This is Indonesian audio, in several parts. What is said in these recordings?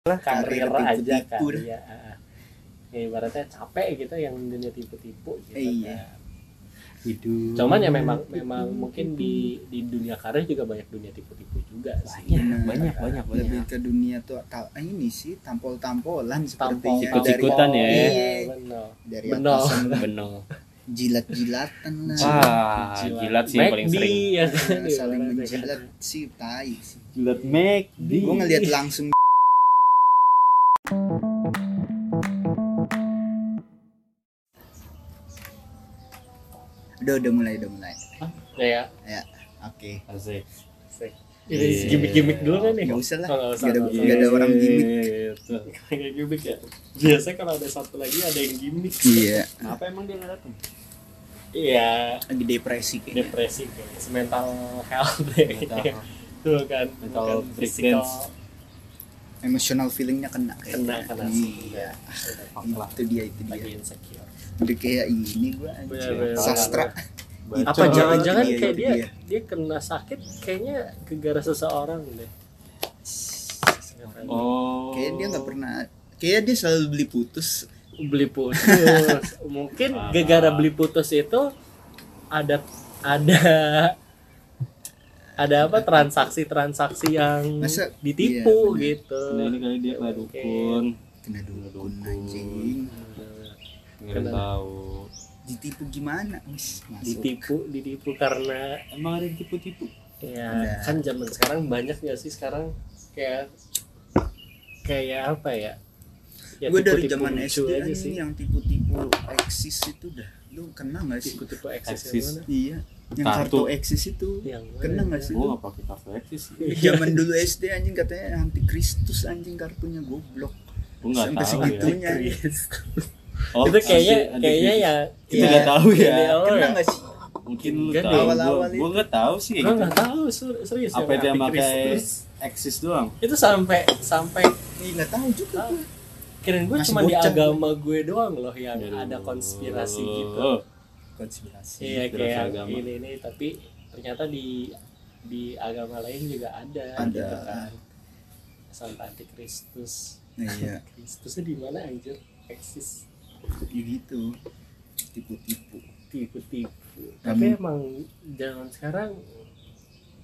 lah karir karir aja kan ya, ya ibaratnya capek gitu yang dunia tipu-tipu gitu Iya. kan. hidup. Cuman ya memang memang mungkin di di dunia karir juga banyak dunia tipu-tipu juga sih. Banyak Benar. banyak banyak lebih banyak ke dunia tuh ta- ini sih tampol-tampolan tampol. sepertinya Ikut-ikutan ya. Iya. benar. dari Benar. benar. Jilat-jilatan lah. Wah jilat sih yang paling McD, sering. ya kan? Saling kan. menjilat sih tai sih. Jilat McD gue ngeliat langsung udah udah mulai udah mulai. Ya? Ya oke. Asik. Asik. ini gimmick-gimmick dulu kan nih nggak usah lah. Oh, ada nggak ada orang gimmick. Gitu. kayak gimmick ya. Biasanya kalau ada satu lagi ada yang gimmick. Iya. Kenapa emang dia nggak datang? Iya. Lagi depresi kayaknya. Depresi kayak mental health deh Mental- tuh kan Mental physical. Emotional feelingnya kena kayaknya kena kena. Iya. Faklah. itu dia itu dia. Lagi insecure. Udah kayak ini gua Bener, anjir. bener, sastra. Baca. apa jangan-jangan Iya, kayak dia dia. dia kena sakit kayaknya gegara seseorang deh. Oh. Kayak dia nggak pernah kayak dia selalu beli putus. Beli putus. Mungkin Parah. gegara beli putus itu ada ada ada apa transaksi-transaksi yang Masa- ditipu iya, gitu. Nah ini kali dia nggak dukun. Kena dukun anjing. Nggak Kena- tahu. Ditipu gimana? Wis, masuk. Ditipu ditipu karena emang ada yang tipu-tipu ya Ada. kan zaman sekarang banyak gak sih sekarang kayak kayak apa ya? Ya gue dari zaman SD aja sih. yang tipu-tipu eksis itu dah. Lu kena nggak sih? Tipu-tipu eksis Eksis. yang mana? Iya yang Kartu. kartu eksis itu yang kena nggak sih gue nggak pakai kartu eksis zaman dulu SD anjing katanya anti Kristus anjing kartunya goblok. Gue nggak Sampai tahu ya. segitunya. oh, itu kayaknya anti- kayaknya ya kita nggak tahu ya. Ini lo kena ya nggak sih? Mungkin lu tahu. Awal-awal gue nggak tahu sih Gue gitu. nggak tahu ser- serius apa yang dia pakai eksis doang? Itu sampai sampai nggak tahu juga gue kirain gue cuma di agama gue doang loh yang ada konspirasi gitu konspirasi iya kayak agama. ini ini tapi ternyata di di agama lain juga ada Ada. gitu kan. Sampai Kristus nah, iya. Kristusnya di mana anjir? Eksis. Ya gitu. Tipu-tipu. Tipu-tipu. Tapi emang zaman sekarang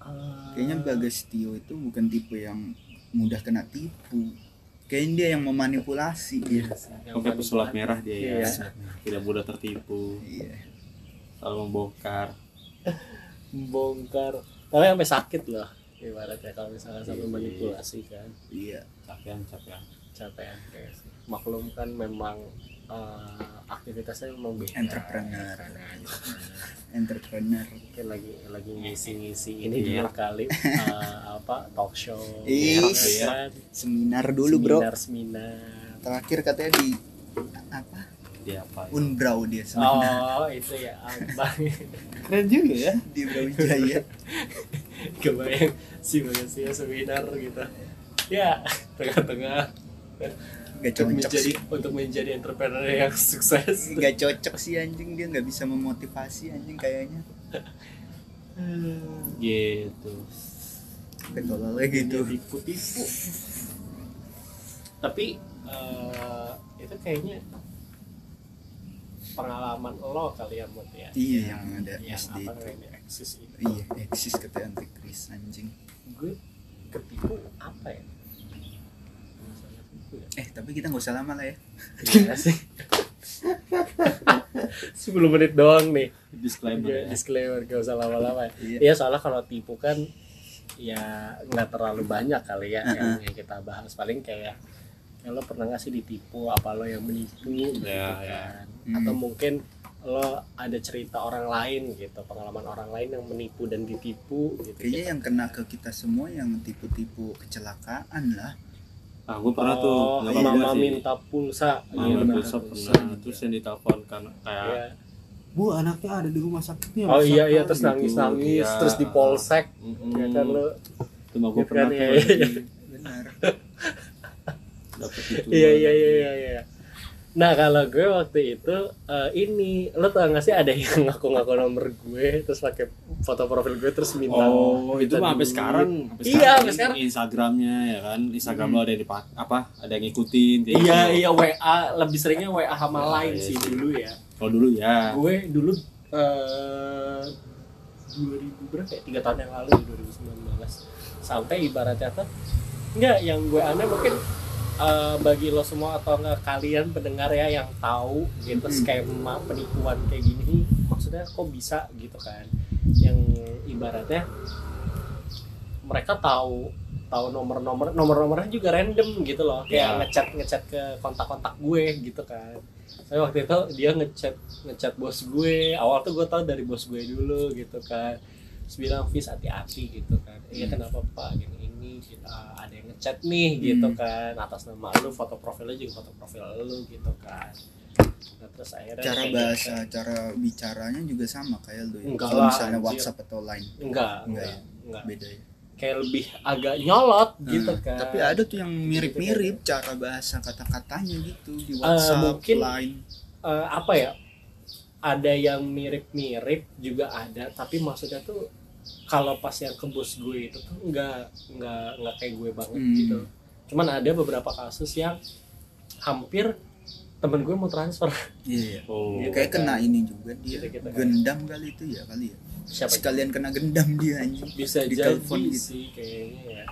eh, kayaknya Bagas Tio itu bukan tipe yang mudah kena tipu. Kayaknya dia yang memanipulasi. Iya dia pakai paling pesulap merah dia Iya. ya tidak mudah tertipu. Iya selalu membongkar. Bongkar tapi sampai sakit loh ibaratnya kalau misalnya sampai Iya. manipulasi kan. Iya. Capean capean kayak sih. maklum kan memang eh, aktivitasnya memang beda. Entrepreneur. Entrepreneur. Mungkin lagi lagi ngisi-ngisi ini Iya. dulu kali. Eh, apa talk show. Ih. ya kan? seminar dulu bro. Seminar seminar. Terakhir katanya di apa dia apa ya? Unbrau dia seminar oh itu ya abang. Keren juga ya. Di Brawijaya. Kebayang si manusia seminar gitu. Ya tengah-tengah. Gak untuk cocok menjadi sih. untuk menjadi entrepreneur yang sukses. Gak cocok sih anjing. Dia nggak bisa memotivasi anjing kayaknya. Gitu. Ketololnya gitu. Tipu-tipu tapi eh, itu kayaknya pengalaman lo kali ya Mut ya? Iya yang ada yang SD apa itu. namanya? Eksis itu. Iya eksis kata antikris anjing. Gue ketipu apa ya? Ya? eh tapi kita nggak usah lama lah ya. Iya sih. 10 menit doang nih. Disclaimer Oke, ya. disclaimer gak usah lama-lama. Iya. Iya soalnya kalau tipu kan ya nggak terlalu banyak kali ya yang, yang kita bahas. Paling kayak ya lo pernah nggak sih ditipu apa lo yang menipu gitu Ya, kan ya. atau Hmm. mungkin lo ada cerita orang lain gitu pengalaman orang lain yang menipu dan ditipu gitu kayaknya yang kena ke kita semua yang tipu-tipu kecelakaan lah ah gue pernah tuh oh, nggak mama apa-apa sih. minta pulsa mama Iya, benar. pulsa pernah terus yang ditelepon kan kayak Iya. bu anaknya ada di rumah sakitnya oh iya iya rasakan," terus gitu. nangis nangis Iya. terus di polsek Mm-mm. ya kan lo itu mah gue Gitu pernah kan, tuh iya, iya. benar dapet itu iya iya iya iya iya Nah kalau gue waktu itu eh, ini lo tau gak sih ada yang ngaku-ngaku nomor gue terus pakai foto profil gue terus minta Oh, itu mah sampai sekarang. sampai Iya, sampai sekarang. Instagramnya ya kan, Instagram lo ada yang dipak apa, ada yang ngikutin. Iya gitu. iya WA lebih seringnya WA sama Oh, lain iya sih sih. dulu ya. Kalau dulu ya. Gue dulu eh 2000 berapa ya? Tiga tahun yang lalu di 2019 sampai ibaratnya tuh enggak yang gue aneh mungkin eh, bagi lo semua atau enggak kalian pendengar ya yang tahu gitu skema penipuan kayak gini maksudnya kok bisa gitu kan? Yang ibaratnya mereka tahu tahu nomor-nomor nomor-nomornya juga random gitu loh. Kayak Ya. ngechat ngechat ke kontak-kontak gue gitu kan. Saya waktu itu dia ngechat ngechat bos gue. Awal tuh gue tahu dari bos gue dulu gitu kan terus bilang Fis hati-hati gitu kan. Iya Hmm. kenapa pak? Gini ini kita ada yang ngechat nih gitu Hmm. kan. Atas nama lu foto profilnya juga foto profil lu gitu kan. Nah, terus akhirnya cara bahasa gitu. cara bicaranya juga sama kayak lu ya? Enggak kalau misalnya anjir. WhatsApp atau Line. Enggak Enggak enggak ya? enggak. Beda ya? Kayak lebih agak nyolot gitu Nah, kan. Tapi ada tuh yang mirip-mirip cara bahasa kata-katanya gitu di WhatsApp mungkin- Line. Eh, apa ya ada yang mirip-mirip juga ada tapi maksudnya tuh kalau pas yang ke bos gue itu tuh enggak enggak enggak kayak gue banget Hmm. gitu cuman ada beberapa kasus yang hampir temen gue mau transfer iya Oh. Gitu. kayak kena ini juga dia Gitu-gitu kan. gendam kali itu ya kali ya siapa sekalian kena gendam dia anjing bisa di jadi telepon gitu. sih kayaknya ya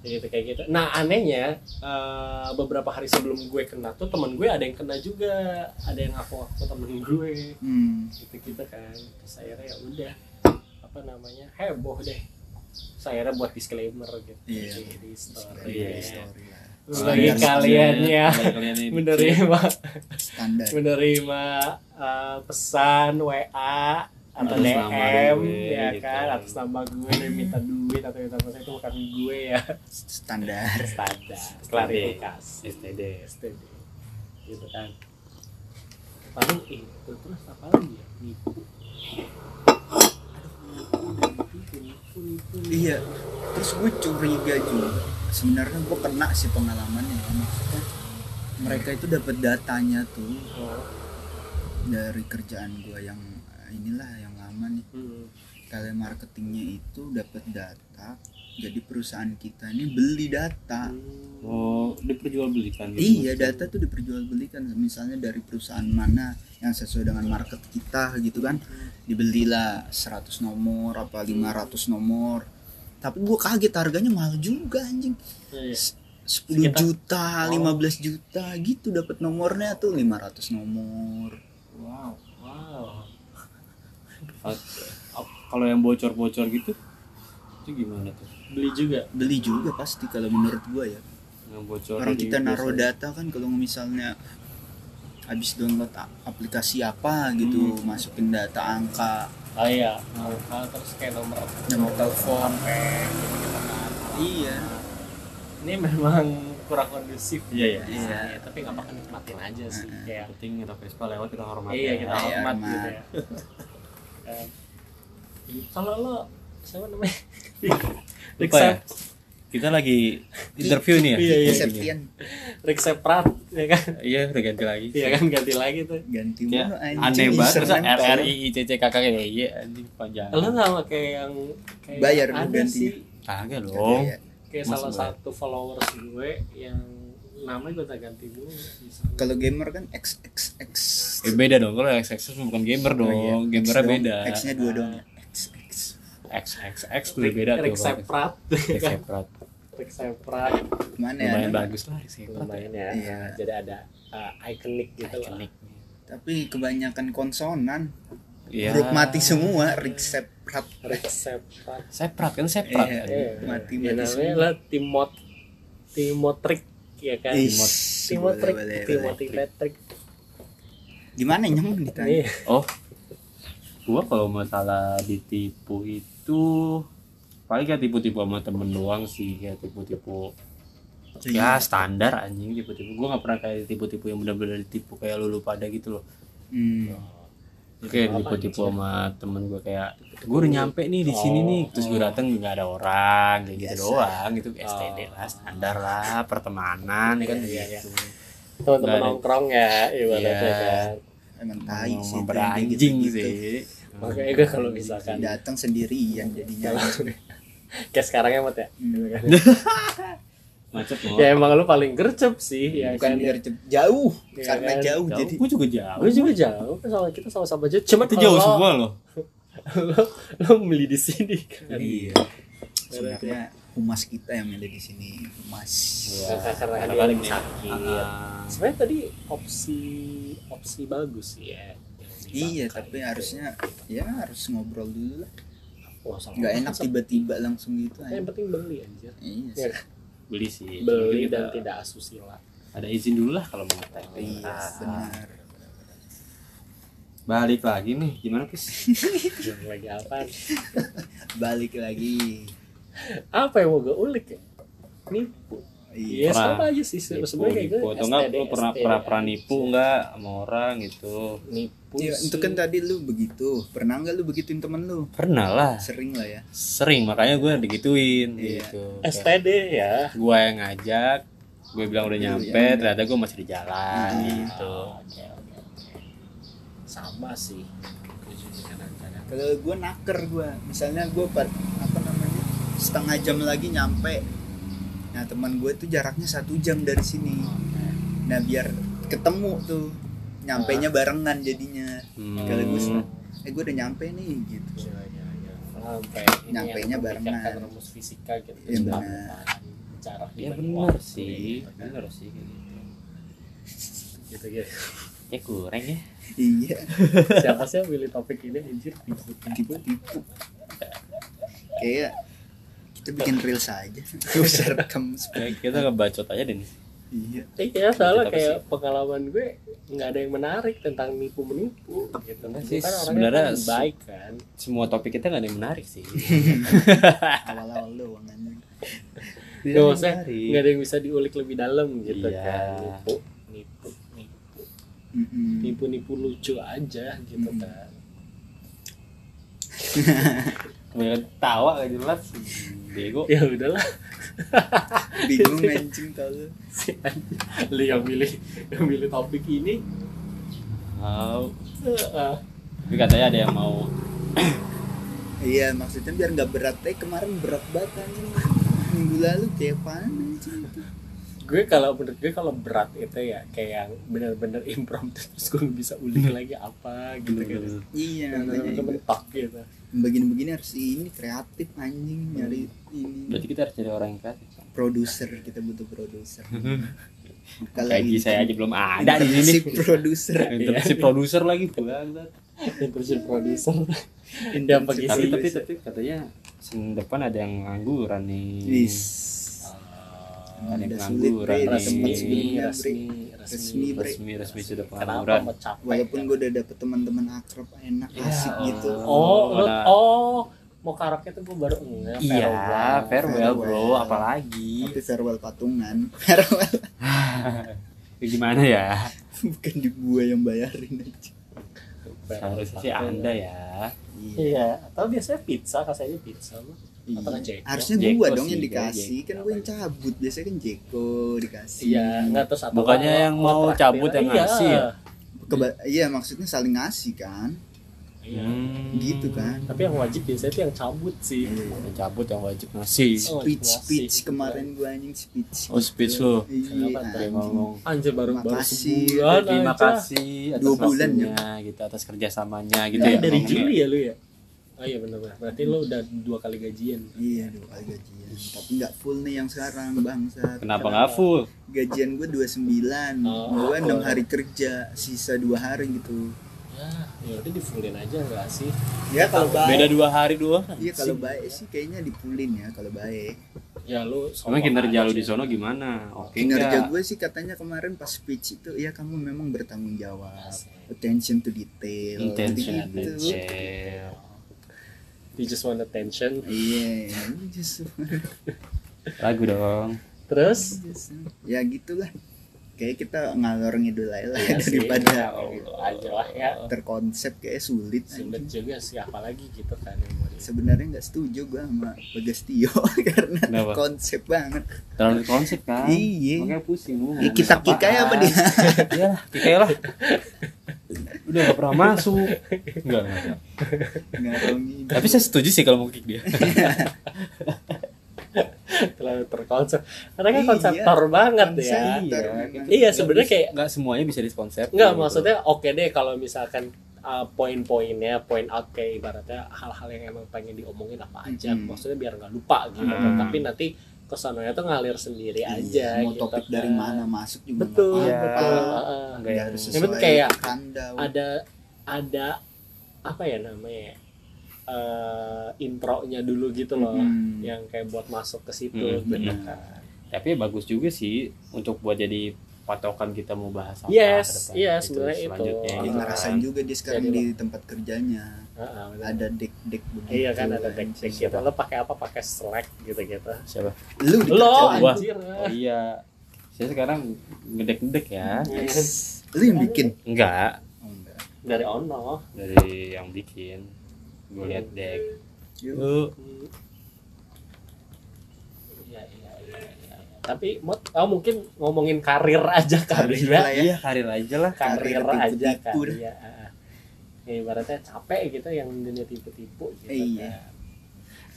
gitu kayak gitu. Nah anehnya eh, beberapa hari sebelum gue kena tuh temen gue ada yang kena juga. Ada yang aku aku temen gue. Hmm. gitu gitu kan. Terus akhirnya ya udah apa namanya heboh deh. Saya buat disclaimer gitu. Iya. di, di story, Iya, ya. story bagi Standar kalian ya menerima standar. menerima uh, pesan WA atau Atas DM gue, ya gitu. kan? Atas nama gue dan minta duit atau minta apa itu bukan gue ya. Standar. Standar. Klarifikasi. STD. STD gitu kan. Paling itu terus apa lagi ya? Nipu. Iya. Terus gue curiga juga. Sebenarnya gue kena sih pengalamannya. Ya. maksudnya mereka itu dapat datanya tuh Oh, dari kerjaan gue yang inilah yang lama nih hmm. telemarketingnya itu dapat data jadi perusahaan kita ini beli data Oh, diperjualbelikan gitu. iya data tuh diperjualbelikan misalnya dari perusahaan mana yang sesuai dengan market kita gitu kan dibelilah 100 nomor apa 500 nomor tapi gue kaget harganya mahal juga anjing Iya. S- 10 Sekitar- juta Oh. 15 juta gitu dapat nomornya tuh 500 nomor Wow. wow Kalau yang bocor-bocor gitu, itu gimana tuh? beli juga beli juga pasti kalau menurut gue ya Yang bocor orang kita naruh data kan kalau misalnya habis download aplikasi apa gitu Hmm. masukin data angka oh iya angka terus kayak nomor Nomor telepon. Iya ini memang kurang kondusif Iya, iya. Iya, tapi nggak apa-apa nikmatin aja sih Heeh. kayak penting kita Vespa lewat kita hormati. iya kita Iya, hormat hormat. gitu ya Kan. kalau lo siapa namanya Rick Lupa ya? Kita lagi interview nih ya. Iya, iya. Septian Rick Seprat ya kan Iya, udah ganti lagi. iya kan ganti lagi tuh ganti Ya, aneh banget terus username R R tolong. I I C C K Y anjing panjang. lo sama kayak yang kayak Bayar sih Kagak dong. ya. kayak salah satu followers gue yang namanya gue tak ganti dulu kalau gamer kan XXX Eh, beda dong. Kalau XXX bukan gamer dong. Oh, iya. X Gamernya beda. X nya dua dong ya XX XXX tuh Rick, beda tuh. Rick Seprat Rick Seprat. Rick Seprat mana ya Lumayan bagus lah Rick Seprat. lumayan ya Iya. Jadi ada uh, ikonik gitu lah Ikonik. tapi kebanyakan konsonan Iya. huruf mati semua Rick Seprat Rick Seprat Seprat kan Seprat. Iya. kan? Eh, Mati- ya mati namanya semua. lah Timot Timotrik ya kan? Ih, Timotrik boleh, boleh, Timothy boleh. Patrick gimana nyong ditanya? Nih Oh, gua kalau masalah ditipu itu paling kayak tipu-tipu sama temen doang sih kayak tipu-tipu. Ya standar anjing tipu-tipu. Gua nggak pernah kayak tipu-tipu yang benar-benar ditipu kayak lu lu pada gitu loh. Hmm. Kayak Apa, tipu-tipu sama temen gua kayak gue udah nyampe nih di sini Oh, nih terus gue oh. dateng nggak ada orang kayak gitu doang gitu STD Oh. lah standar lah pertemanan kan Iya, iya, gitu teman-teman Nggak ada. nongkrong ya ibaratnya Iya. kan emang tai sih beranjing gitu-gitu. sih makanya gue kalau misalkan datang sendirian jadinya kayak sekarang ya Mat ya. Gitu. macet mau ya emang lu paling gercep sih ya bukan kan? biar cep- jauh Iya karena kan? jauh, jauh jadi. gue juga jauh. Lu juga jauh kan sama kita sama-sama aja cuma itu jauh semua loh. Lo lo beli di sini kan? Iya. Sebenarnya humas kita yang milih di sini humas. Karena- karena Karena dia kan ini- sakit. Ah. sebenarnya tadi opsi opsi bagus sih ya. Iya tapi harusnya ya harus ngobrol dulu lah. Wah, nggak enak tiba-tiba langsung gitu yang penting beli anjir. Iya Ya, sih. Beli sih. Beli Kita dan tidak asusila ada izin dulu lah kalau mau ngetek iya Ah. benar. Balik lagi nih gimana Yang lagi apa? Balik lagi. Apa yang mau gue ulik ya? Nipu iya. Iya sama aja sih se- sebenarnya kayak gue atau enggak lu pernah pernah pernah nipu enggak sama orang gitu? Nipu Iya, sih. itu kan tadi lu begitu. Pernah nggak lu begituin temen lu? Pernah lah. Sering lah ya. Sering makanya gue digituin Iya. gitu. STD ya. gue yang ngajak gue bilang udah Lu nyampe yang- ternyata gue masih di jalan Hmm. gitu. Oke, oke, oke. sama sih. Kalau gue naker gue misalnya gue apa namanya setengah jam lagi nyampe nah teman gue tuh jaraknya satu jam dari sini. Nah biar ketemu tuh nyampe nya barengan jadinya. Hmm. kalau gue eh gue udah nyampe nih gitu. Iya, iya, iya. sampai ini Nyampainya yang barengan. rumus fisika gitu Iya, cepat benar. jarak ya benar sih. benar sih gitu. Gitu gitu ya kurang ya. Iya. Siapa sih yang pilih topik ini anjir? Tipu tipu tipu-tipu. Kayak kita bikin reels aja. Usah rekam Kayak kita ngebacot aja deh nih iya Eh, kayak salah Apa kayak pengalaman gue nggak ada yang menarik tentang nipu menipu gitu Gue sih, kan sebenarnya kan baik kan. semua topik kita nggak ada yang menarik sih. Awal-awal doang anjing Gak usah nggak ada yang bisa diulik lebih dalam gitu Iya. kan. Nipu nipu nipu. Mm-mm. nipu nipu lucu aja gitu Hmm. kan Kebanyakan tawa gak jelas. Bego. Ya udahlah. Bingung anjing kalau si anjing. lu yang milih yang milih topik ini. Mau. tapi katanya ada yang mau. Iya maksudnya biar nggak berat. Eh kemarin berat banget anjing. Minggu lalu kayak itu gue kalau menurut gue kalau berat itu ya kayak yang bener-bener impromptu terus gue nggak bisa ulik lagi apa gitu kan. Iya bener-bener makanya mentok gitu. Begini-begini harus ini kreatif anjing nyari ini. Berarti kita harus cari orang yang kreatif. Kan? produser kita butuh produser. Kalau kayak ini saya aja belum ada di sini. si produser. Si produser lagi pulang intrusi produser. Yang pakai tapi tapi tapi katanya senin depan ada yang ngangguran nih. Ada yang sulit, Tempat resmi resmi Resmi, resmi resmi resmi sudah pengangguran. walaupun ya? gue udah dapet teman-teman akrab enak Ya asik gitu. Oh lu, Mana- oh mau karakter tuh gue baru enggak iya farewell. bro. Farewell. apalagi? Tapi farewell patungan farewell. Ya gimana ya? Bukan di gua yang bayarin aja. Seharusnya sih anda ya. Iya. Atau biasanya pizza kasihnya pizza lu Iya. Harusnya Jeko gua dong sih, yang dikasih Jeko. kan gua yang cabut biasanya kan Jeko dikasih iya enggak terus atau Bukannya yang mau cabut yang Iya. ngasih ya? Keba- iya maksudnya saling ngasih kan Iya. Hmm. gitu kan tapi yang wajib biasanya itu yang cabut sih yang cabut yang wajib ngasih Oh, speech ngasih. speech kemarin gua anjing speech oh speech lo iya ngomong anjir baru baru Makasih. sebulan terima kasih atas Dua bulan ya? gitu atas kerjasamanya gitu Kan ya dari. Juli ya lu ya oh iya benar benar berarti lu udah dua kali gajian. Iya dua kali gajian. Tapi nggak full nih yang sekarang bangsa kenapa nggak full? Gajian gue 29 Oh. gue enam hari kerja sisa dua hari gitu. Ya ya udah di fullin aja enggak sih? Ya kalau baik beda dua hari dua iya kalau baik sih kayaknya dipulin ya kalau baik. Ya lu Emang kinerja aja lu di sono gimana? Oke kinerja nggak? gue sih katanya kemarin pas speech itu ya kamu memang bertanggung jawab. Attention to detail Intention, gitu detail. You just want attention? Iya just Lagu dong. terus? Ya gitulah. Kayak kita ngalor ngidul aja lah Iya sih, daripada ya Allah aja lah ya. terkonsep kayak sulit sulit anjing. juga sih apalagi gitu kan sebenarnya nggak setuju gua sama Bagas Tio karena Kenapa? konsep banget. Terlalu konsep kan? Iya. makanya pusing lu Ih, kita kikai apa dia. Ya lah kikai lah udah gak pernah masuk enggak enggak, enggak. tapi saya setuju sih kalau mau kick dia terlalu terkonsep karena kan Iya, konseptor banget ya Iya, iya sebenarnya kayak nggak semuanya bisa diskonsep Enggak, maksudnya oke deh kalau misalkan uh, poin-poinnya, point out kayak ibaratnya hal-hal yang emang pengen diomongin apa aja, Mm-mm. maksudnya biar nggak lupa gitu. Mm. Tapi nanti ke sananya tuh ngalir sendiri aja. Iya, mau gitu topik kan. dari mana masuk juga Betul. Heeh. Nggak yang- harus sesuai kayak rundown. Ada ada apa ya namanya? eh intronya dulu gitu loh, Mm. yang kayak buat masuk ke situ Mm, gitu benar. kan. tapi bagus juga sih untuk buat jadi patokan kita mau bahas apa Yes, ke depan. iya, Itu sebenarnya itu. selanjutnya Dia gitu ngerasain kan. juga dia sekarang Jadi di tempat kerjanya Heeh, benar. ada dek-dek begitu Iya kan ada deck gitu. Lo pakai apa? Pakai Slack gitu-gitu. siapa lu Lo anjir. oh iya saya sekarang ngedek-ngedek ya Yes. lu yang bikin enggak oh, enggak Dari Ono. dari yang bikin gue lihat Yuk. lu Iya, iya, iya, iya. Tapi mot, oh, mungkin ngomongin karir aja kali Karir ya. ya. iya karir aja lah Karir, Karir aja kali dah. ya. Ah. Ya, ibaratnya capek gitu yang dunia tipu-tipu gitu. Iya. kan.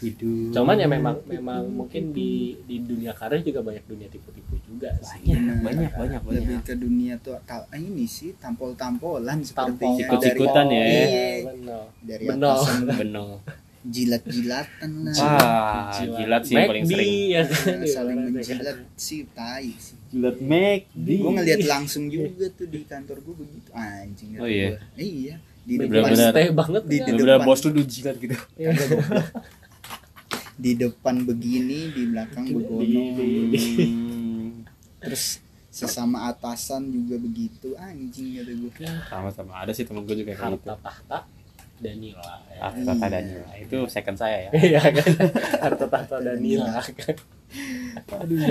hidup Cuman ya memang memang mungkin di di dunia karir juga banyak dunia tipu-tipu juga sih. banyak Benar. banyak banyak lebih banyak ke dunia tuh ah, ini sih tampol-tampolan Tampol. sepertinya Ikut-ikutan dari, ya. Iya, Benar. dari Benar. atasan benar jilat-jilatan lah. Wah jilat sih yang paling sering. ya. Kan, Nah, saling menjilat sih tai sih. Jilat McD gue ngeliat langsung juga tuh di kantor gue begitu. Anjing Oh, iya? gua. iya di depan stay banget. Di- kan. di bener depan. bos tuh udah jilat gitu. Iya. di depan begini di belakang begono. terus sesama atasan juga begitu. Anjing kata gue sama-sama ada sih temen gue juga kayak gitu. Harta tahta Danila ya. Tata Daniel itu second saya ya. Iya kan? Harta tahta Danila kan. aduh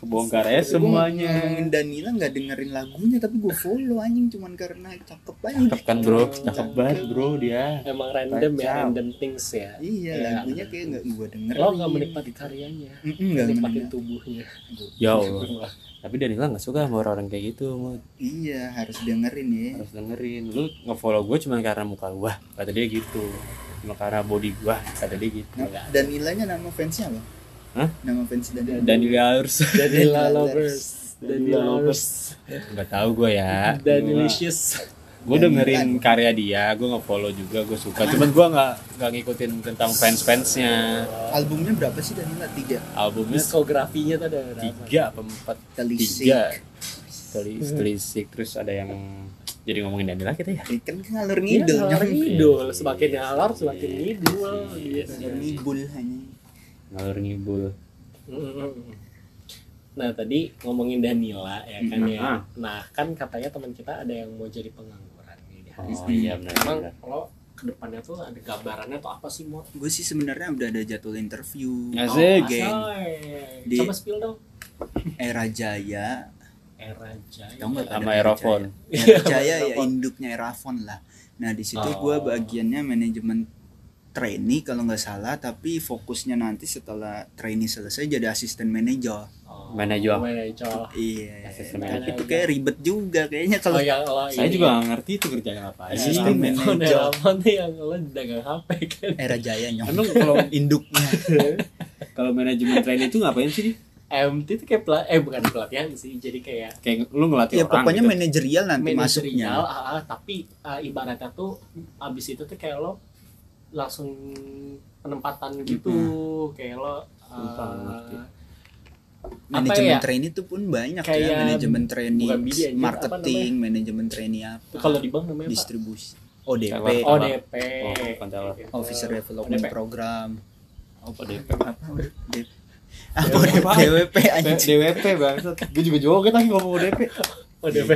kebongkar ya semuanya. ngomongin Danila nggak dengerin lagunya tapi gue follow anjing cuman karena cakep aja cakep kan bro? Cakep banget bro dia. Emang random ya, Kacau. random things ya. iya Iya. lagunya kayak nggak gue denger Lo nggak menikmati karyanya, nggak menikmati menikmati. tubuhnya. ya Allah tapi Danila nggak suka sama orang-orang kayak gitu Mut. iya harus dengerin ya. Harus dengerin. Lu ngefollow gue cuma karena muka gua kata dia gitu. Cuma karena body gua kata dia gitu. Nah, Danilanya nama fansnya apa? Hah? nama fans Danila. Danila harus Danila Danila lovers, Danila lovers, nggak tahu gue ya. Danilicious. Gue dengerin karya dia gue ngefollow juga gue suka cuman gue nggak nggak ngikutin tentang fans fansnya albumnya berapa sih Danila tiga albumnya Diskografinya tuh ada berapa? tiga apa empat Telisik tiga Telis, telisik terus ada yang jadi ngomongin Danila kita ya kan ngalur Iya, ngidul ngalor Jong. ngidul. Semakin ngalor semakin ngidul. Iya. ngalur ngibul hanya ngalur ngibul. Nah tadi ngomongin Danila ya kan Mm, ya. ah. Nah kan katanya teman kita ada yang mau jadi pengangguran oh ini. iya benar Emang kalau ke depannya tuh ada gambarannya tuh apa sih mau? gue sih sebenarnya udah ada jadwal interview Asik. geng Di... Di- Coba spill dong. era jaya Era Jaya. Tahu nggak sama ada Aerofon Era jaya ya induknya Erafon lah nah di situ Oh. gue bagiannya manajemen trainee kalau nggak salah tapi fokusnya nanti setelah trainee selesai jadi asisten manajer Oh, Manajer. Manajer. iya Asisten manajer. itu kayak ribet juga kayaknya Oh kalau yang lo saya ini. juga nggak ngerti itu kerjanya apa Asisten Oh, manajer. Telepon tuh yang lo dagang HP kan. era jaya nyong emang kalau induknya kalau manajemen train itu ngapain sih? MT itu kayak pelat eh bukan pelatihan sih jadi kayak kayak lu ngelatih ya orang pokoknya gitu. manajerial nanti manajerial masuknya ah, ah, tapi ah, ibaratnya tuh abis itu tuh kayak lo langsung penempatan gitu kayak lo ngerti. Manajemen ya? trainee itu pun banyak Kayak ya manajemen trainee aja, marketing manajemen trainee apa kalau di bank namanya apa? distribusi. ODP Apa? ODP Oh, bukan teller. Gitu. Officer Development ODP. Program. Apa? DP apa? ODP apa ODP DWP anjing. DWP bangsat. Gue juga joget lagi ngomong DP ODP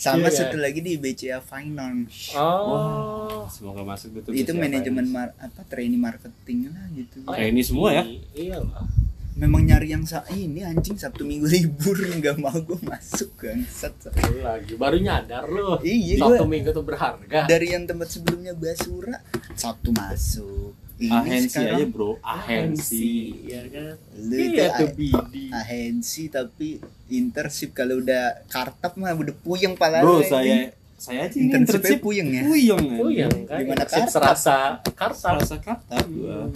sama Iya, satu lagi di BCA Finance. Oh. Semoga masuk betul itu manajemen mar apa trainee marketing lah gitu. Oh, Trainee semua ya? iya lah memang nyari yang sa ini anjing sabtu minggu libur nggak mau gue masuk bangsat. Lu lagi baru nyadar lu. Iya, Sabtu gua- minggu tuh berharga. Dari yang tempat sebelumnya basura sabtu masuk. Ini ahensi sekarang aja bro. Ahensi. Ya kan? Lu iya tuh bidi. ahensi tapi internship kalau udah kartap mah udah puyeng pala bro saya saya aja ini internshipnya internship. puyeng ya? Puyeng yang kan? Gimana Sip kartab? serasa kartal rasa kata gua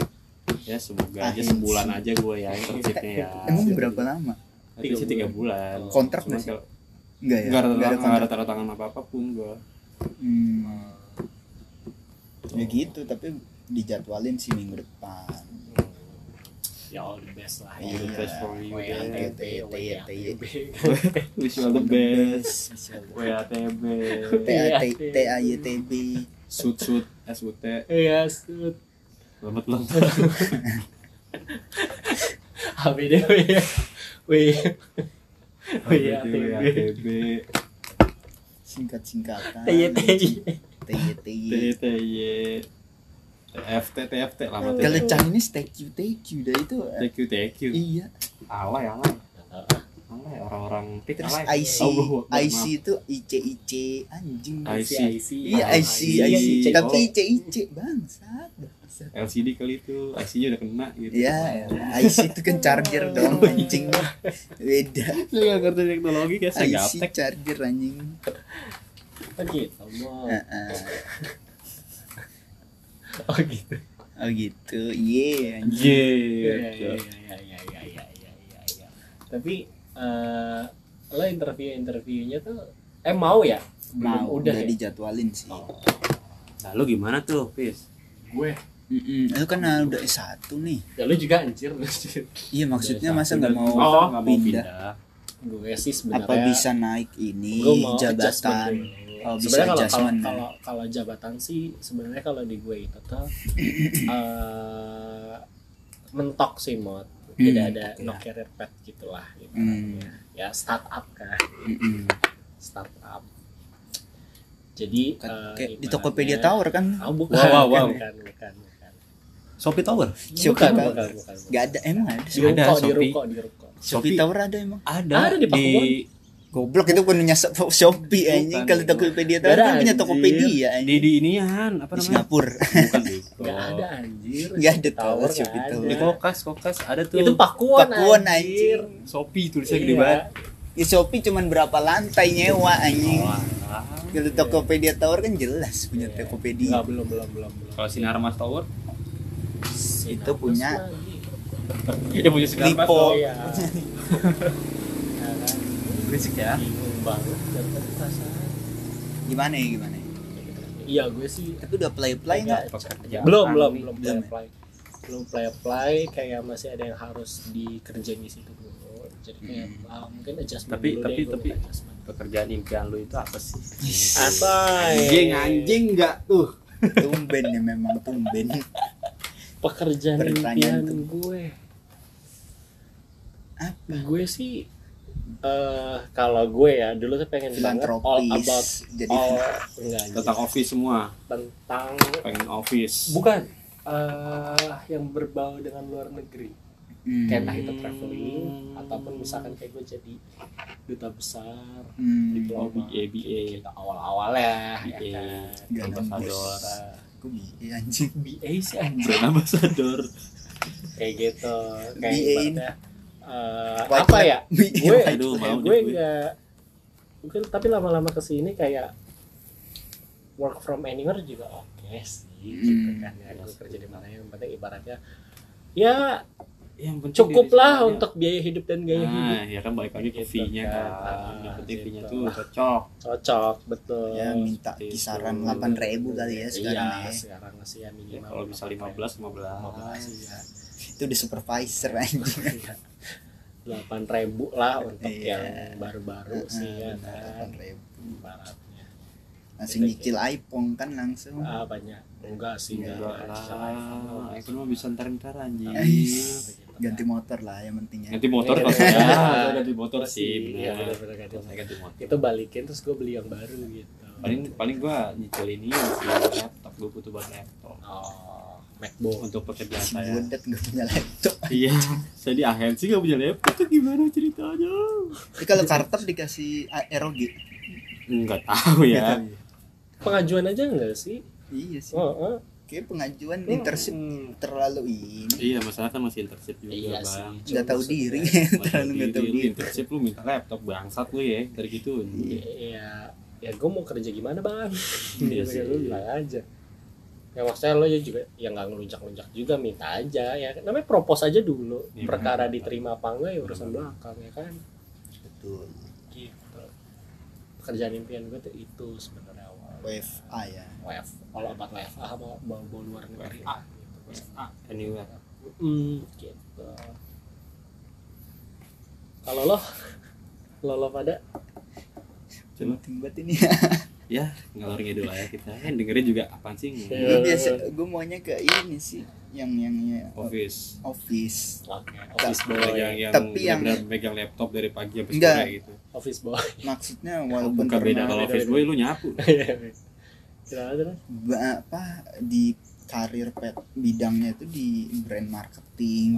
ya semoga aja sebulan aja gua ya internshipnya ya emang berapa lama Tapi sih tiga bulan Kontrak nggak sih? enggak ya nggak ada Nggak nggak tanda tangan apa apa pun gua hmm. ya gitu tapi dijadwalin sih minggu depan ya all the best lah All the best for you, WATB. WATB. wish you all the best WATB TAYTB sud sud SUT Iya, sud. Selamat ulang tahun. HBDW ya. Wih. WATB WATB. singkat singkatan TYTY. TYTY TTY TFT TFT lama kalau TFT Chinese thank you thank you. Dah itu TQ TQ iya. Alay alay. Alay orang-orang tik terus alay. IC IC itu IC IC anjing IC. IC. iya IC IC. IC tapi. IC IC bangsat. LCD kali itu IC-nya udah kena gitu. Iya, yeah, IC itu kan charger dong anjing. Beda. Saya enggak ngerti teknologi kayak saya gaptek. IC charger anjing. Oh gitu. Uh -uh. oh gitu. Oh gitu. Ye yeah, anjing. Ye. Ya ya ya ya ya ya ya ya. Uh, lo interview-interviewnya tuh eh mau ya? Mau, udah, udah ya? dijadwalin sih. Oh. Nah, lo gimana tuh, Pis? Gue Mm-mm, itu kan uh, udah S1 nih Ya lu juga anjir. iya maksudnya masa S1 nggak mau nggak mau pindah pindah gue sih sebenarnya apa bisa naik ini gue mau jabatan. Oh, bisa sebenarnya kalau kalau adjustment. kalau kalau jabatan sih sebenarnya kalau di gue itu tuh eh mentok sih mod tidak Hmm, ada oke. no career path gitulah gitu. Hmm. ya startup kan startup jadi Kan eh, kayak di ibaratnya- Tokopedia Tower kan oh, bukan, Wow, wow, wow. bukan bukan Shopee Tower Shopee Tower. bukan. Gak ada emang ada di Ada, ruko di Shopee. ruko di ruko Shopee Shopee. Tower ada emang ada, Ada di Pakuwon. Goblok itu punya Shop- Shopee anjing. Kalau. Tokopedia Tower ada, kan punya. Tokopedia di anjing. di inian apa Di namanya Singapura. bukan di nggak ada anjir Nggak ada Tower tahu, Shopee Tower. di ada. kokas kokas ada tuh itu pakuan, Pakuan, anjir. Shopee tulisnya gede Iya. banget Di Shopee cuman berapa lantai nyewa anjing. Kalau Tokopedia Tower kan jelas punya Iya. Tokopedia. Nggak, belum belum belum belum kalau sinar mas tower Itu punya- dia punya Lipo. oh iya Ya berisik ya Gimana ya gimana? ya? iya gue sih Tapi udah play play nggak? Belum belum belum play Belum apply belum play apply kayak masih ada yang harus dikerjain di situ dulu jadi kayak Hmm. ah, mungkin adjustment Tapi- dulu tapi- deh, tapi- adjustment. pekerjaan impian lu itu apa sih Asai. anjing anjing enggak tuh Tumben ya memang tumben. Pekerjaan Pertanyaan impian tuh. gue. Apa? gue sih eh kalau gue ya dulu tuh pengen banget all about Jadi all enggak tentang office semua. tentang pengen office. Bukan eh yang berbau dengan luar negeri. Hmm. kayak entah itu traveling ataupun misalkan kayak gue jadi duta besar Hmm. diploma BA BA gitu awal-awal ya, ya kan. Gak Kok bi- anjing? BA sih anjir brand ambassador kayak gitu kayak BA ibaratnya White apa lab. ya BA gue Aduh, mau gue gue. enggak mungkin tapi lama-lama ke sini kayak work from anywhere juga oke sih gitu Hmm. kan ya gue kerja di mana yang penting ibaratnya ya yang penting cukup diri lah sendiri. untuk biaya hidup dan gaya hidup nah ya kan balik lagi ke Gitu fee-nya kan. kan yang penting Gitu. fee-nya tuh cocok cocok betul Ya minta Seperti kisaran delapan ribu kali ya sekarang iya, ya. sekarang sih ya ya, minimal kalau bisa 15 15 iya. Itu udah supervisor anjing. delapan ribu lah untuk Iya. yang baru-baru sih ya kan Delapan ribu. baratnya Langsung nyicil iPhone kan langsung. ah banyak enggak sih enggak enggak lah iPhone mah bisa ntar-ntar anjing Ais. Ganti motor lah yang pentingnya. ganti motor kalau iya. saya Saya ganti motor sih Iya, benar benar-benar ganti saya ganti motor. itu balikin terus gue beli yang baru gitu. Paling paling gua nyicil ini sih laptop. Gua butuh buat laptop. Oh MacBook. Untuk pekerjaan si saya bodet nggak punya laptop. Iya saya di akhir sih nggak punya laptop. Tuh gimana ceritanya? Tapi kalau Carter dikasih ROG nggak tahu Nggak ya tahu ya. pengajuan aja enggak sih? Iya sih. Oh, oh. Kayak pengajuan internship Hmm. terlalu ini. Iya masalah kan masih internship juga Iya bang. nggak tahu diri. Masih terlalu nggak tahu diri, internship lu minta laptop bangsat lu ya dari gitu. Ya ya gue mau kerja gimana bang? Iya sih. lu bilang aja. Ya maksudnya lo ya juga ya nggak ngeluncak-luncak juga minta aja ya. Namanya propose aja dulu Iya, perkara diterima apa enggak ya urusan belakang ya kan? Betul. Gitu. Pekerjaan impian gue tuh itu sebenarnya WFA ya. WF kalau obat WFA mau bawa bawa luar negeri WFA. gitu. anywhere. Hmm, gitu. Kalau lo? Lo lo pada? Coba. penting banget ini ya. Ngalor ngidul aja kita. Kan dengerin juga apaan sih? Iya. gue biasa gue maunya ke ini sih yang yang ya, office. Office. Oke office boy. yang yang Tapi yang- benar megang laptop dari pagi sampai sore gitu. Office boy. Maksudnya walaupun bukan beda kalau office boy lu nyapu. Kira terus? Ba- apa di karir pet bidangnya itu di brand marketing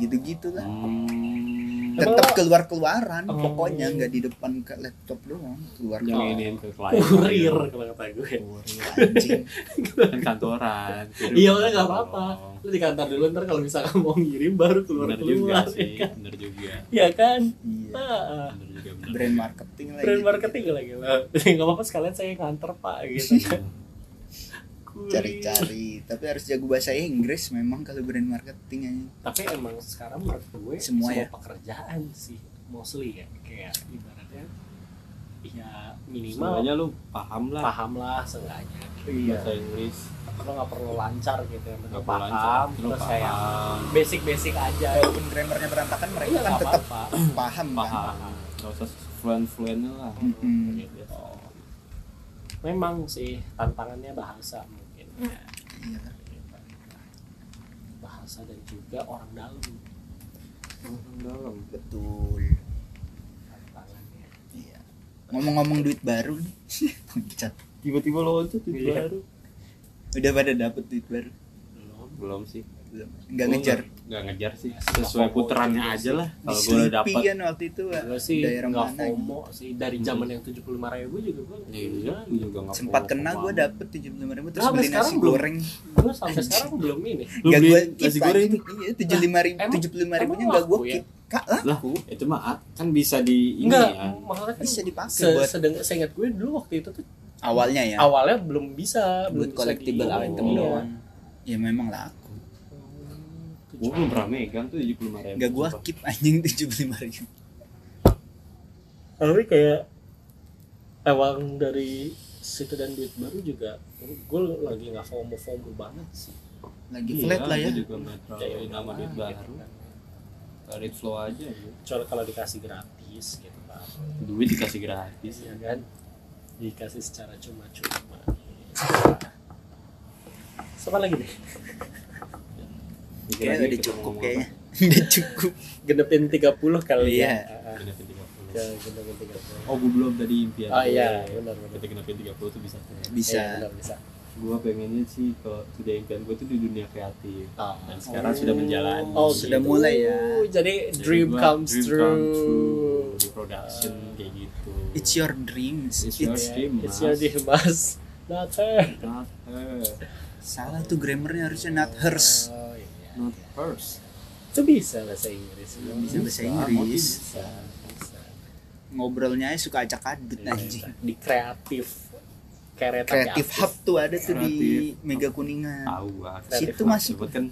gitu-gitu lah. Hmm, tetap keluar keluaran Oh. pokoknya nggak di depan ke laptop doang keluar Oh. iniin ke klien kurir kalau kata gue. Kurir, anjing. Kan kantoran iya udah nggak apa-apa. Lu di kantor dulu ntar kalau misalkan mau ngirim baru keluar bener juga keluar sih ya kan? bener juga. Iya kan? Iya. Nah, bener juga bener. Brand marketing lagi. Brand marketing lagi nggak apa-apa sekalian saya nganter pak gitu kan. Cari-cari. Tapi harus jago bahasa Inggris memang kalau brand marketing aja. Tapi emang sekarang menurut gue Semua ya? pekerjaan sih mostly ya. Kayak ibaratnya ya minimal semuanya lu paham lah. paham lah seenggaknya. Iya. Bahasa Inggris. Lo nggak perlu lancar gitu yang penting nggak perlu lancar paham terus kayak paham. basic basic aja. Walaupun grammarnya berantakan mereka Iya, kan tetap apa-apa. paham kan? Paham. Nggak usah fluent fluent lah. Mm-mm. Gitu. memang sih tantangannya bahasa. ya. Bahasa dan juga orang dalam. Orang dalam. Betul. Tantangannya iya. Ngomong-ngomong duit baru nih. Loncat. tiba-tiba loncat itu Iya. baru. Udah pada dapet duit baru? Belum belum sih. Belum. Nggak ngejar? Nggak- nggak ngejar sih. Nggak sesuai putarannya juga aja lah. Di kalau gue udah dapat kan waktu itu gue sih daerah nggak mana gitu. FOMO sih. Dari zaman yang tujuh puluh lima ribu juga gue iya gue juga nggak sempat kena gue dapet tujuh puluh lima ribu terus Nah, beli nasi belum. goreng. Gue sampai sekarang belum ini. Gak gue nasi goreng? itu iya tujuh lima ribu tujuh puluh lima ribunya emang gak gue laku ya? keep. Kak lah. Laku itu mah ah, kan bisa di ini enggak ya. maksudnya kan bisa dipakai se buat sedang seingat gue dulu waktu itu tuh awalnya ya? awalnya belum bisa buat collectible item Iya. doang. Ya memang laku gue belum pernah megang tuh tujuh puluh lima ribu gak gue keep anjing tujuh puluh lima ribu. Tapi kayak emang dari situ dan duit baru juga gue lagi nggak fomo fomo banget sih. Lagi flat lah ya. gue juga Kayak nama duit baru. Credit flow aja gitu. kecuali kalau dikasih gratis gitu kan duit dikasih gratis. Ya kan? Dikasih secara cuma-cuma. Siapa lagi nih? Kayaknya udah cukup kayaknya udah cukup Genepin 30 kali Iya. ya. Ah, apa. Genepin 30. Ke genepin 30. oh gue belum tadi impian Oh iya, benar benar. kita genepin 30 tuh bisa bisa Iya, benar bisa. gue pengennya sih kalau sudah impian gue tuh di dunia kreatif Ah. dan sekarang sudah menjalani Oh, Sudah gitu. mulai ya. Jadi Jadi dream gua comes dream true. come true di production kayak gitu it's your dreams It's your It's- dream, It's Mas. your dream, Mas. Not her. not her salah tuh grammarnya harusnya not hers Oh, iya. Not hers Itu bisa bahasa Inggris. Bisa bahasa Inggris. Bisa, bisa. ngobrolnya suka acak adut Iya, anjing. Di kreatif. Keret kreatif hub tuh ada tuh di Kreatif. Mega Kuningan. Tahu gua Situ masuk. Sebut kan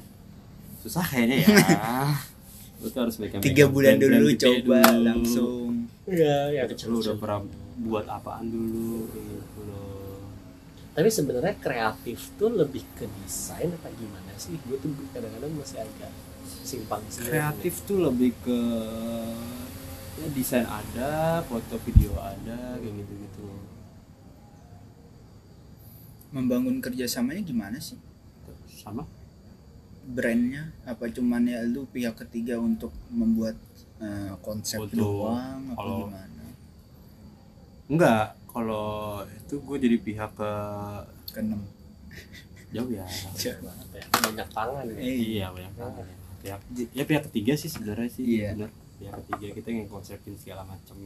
susah kayaknya ya. Lu tuh harus megang tiga bulan dulu gede coba dulu. langsung. Iya, ya lu udah pernah buat apaan dulu gitu. loh Tapi sebenarnya kreatif tuh lebih ke desain apa gimana sih? Gue tuh kadang-kadang masih agak simpang siur. kreatif tuh lebih ke ya desain ada foto video ada kayak gitu gitu membangun kerjasamanya gimana sih? Sama. Brandnya? Apa cuman ya lu pihak ketiga untuk membuat eh, konsep Untuk doang apa gimana? Enggak kalau itu gue jadi pihak ke keenam jauh ya Jauh banget ya. Banyak tangan ya. Eh, iya banyak banget pihak ya pihak ketiga sih sebenarnya sih Iya. benar pihak ketiga kita yang konsepin segala macam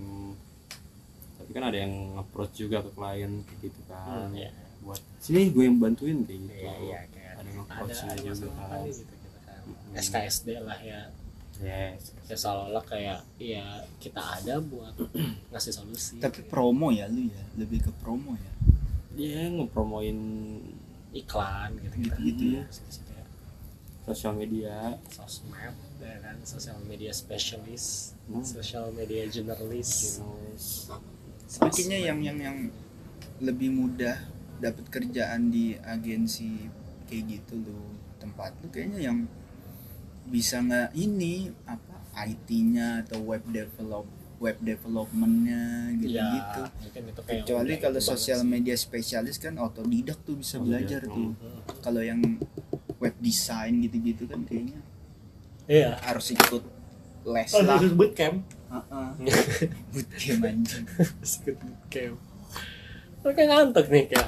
tapi kan ada yang approach juga ke klien kayak gitu kan Hmm, iya. buat sini gue yang bantuin kayak gitu Iya, iya kayak ada yang ada approachnya juga masalah kan gitu gitu kan. Hmm. SKSD lah ya. Yes Ya seolah-olah kayak ya kita ada buat ngasih solusi. tapi promo ya lu ya lebih ke promo ya dia ngepromoin iklan gitu gitu. Gitu-gitu ya. Situ-situ ya. sosial media Sosmed ya kan sosial media specialist, Hmm. social media journalist. Journalist. Sepertinya yang yang yang lebih mudah dapat kerjaan di agensi kayak gitu loh tempat lu kayaknya yang bisa nggak ini apa IT-nya atau web develop web developmentnya gitu Ya, gitu mungkin itu kayak kecuali kalau sosial media spesialis kan otodidak tuh bisa belajar Otodidak, tuh Hmm. kalau yang web design gitu-gitu kan kayaknya Iya. harus ikut les Oh, lah khusus bootcamp. Heeh. bootcamp anjing Ikut bootcamp. Oke ngantuk nih kayak.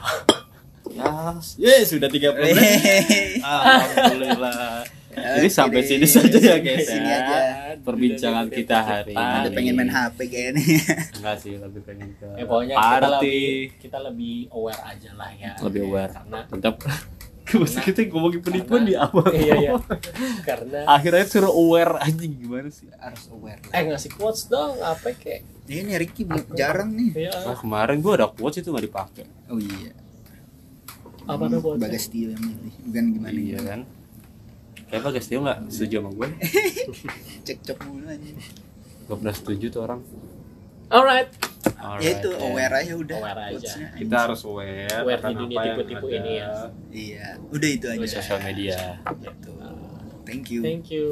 ya ya sudah 30 menit Hehehe. alhamdulillah jadi sampai deh. sini saja ya guys Sini ya. aja. perbincangan kita hari ada ini. pengen main HP kayaknya enggak sih lebih pengen ke Eh pokoknya kita party. lebih kita lebih aware aja lah ya. lebih aware. Karena tetap Masa kita ngomongin penipuan di awal. Iya iya. Karena akhirnya suruh aware anjing gimana sih? Harus aware lah. Eh ngasih quotes dong apa kayak? Ini Ricky belum- jarang nih. Ya nah, kemarin gua ada quotes itu nggak dipakai. Oh iya. Apa tuh quotes? Bagas Tio yang milih bukan gimana iya gimana. kan kayak bagas dia nggak setuju sama gue? Cekcok mulu anjing. Gak pernah setuju tuh orang. Alright. Ya itu ya. aware aja udah Aware aja. kita harus aware, Aware di dunia tipu-tipu ini ya. iya udah itu di aja sosial media. Gitu. Thank you. Thank you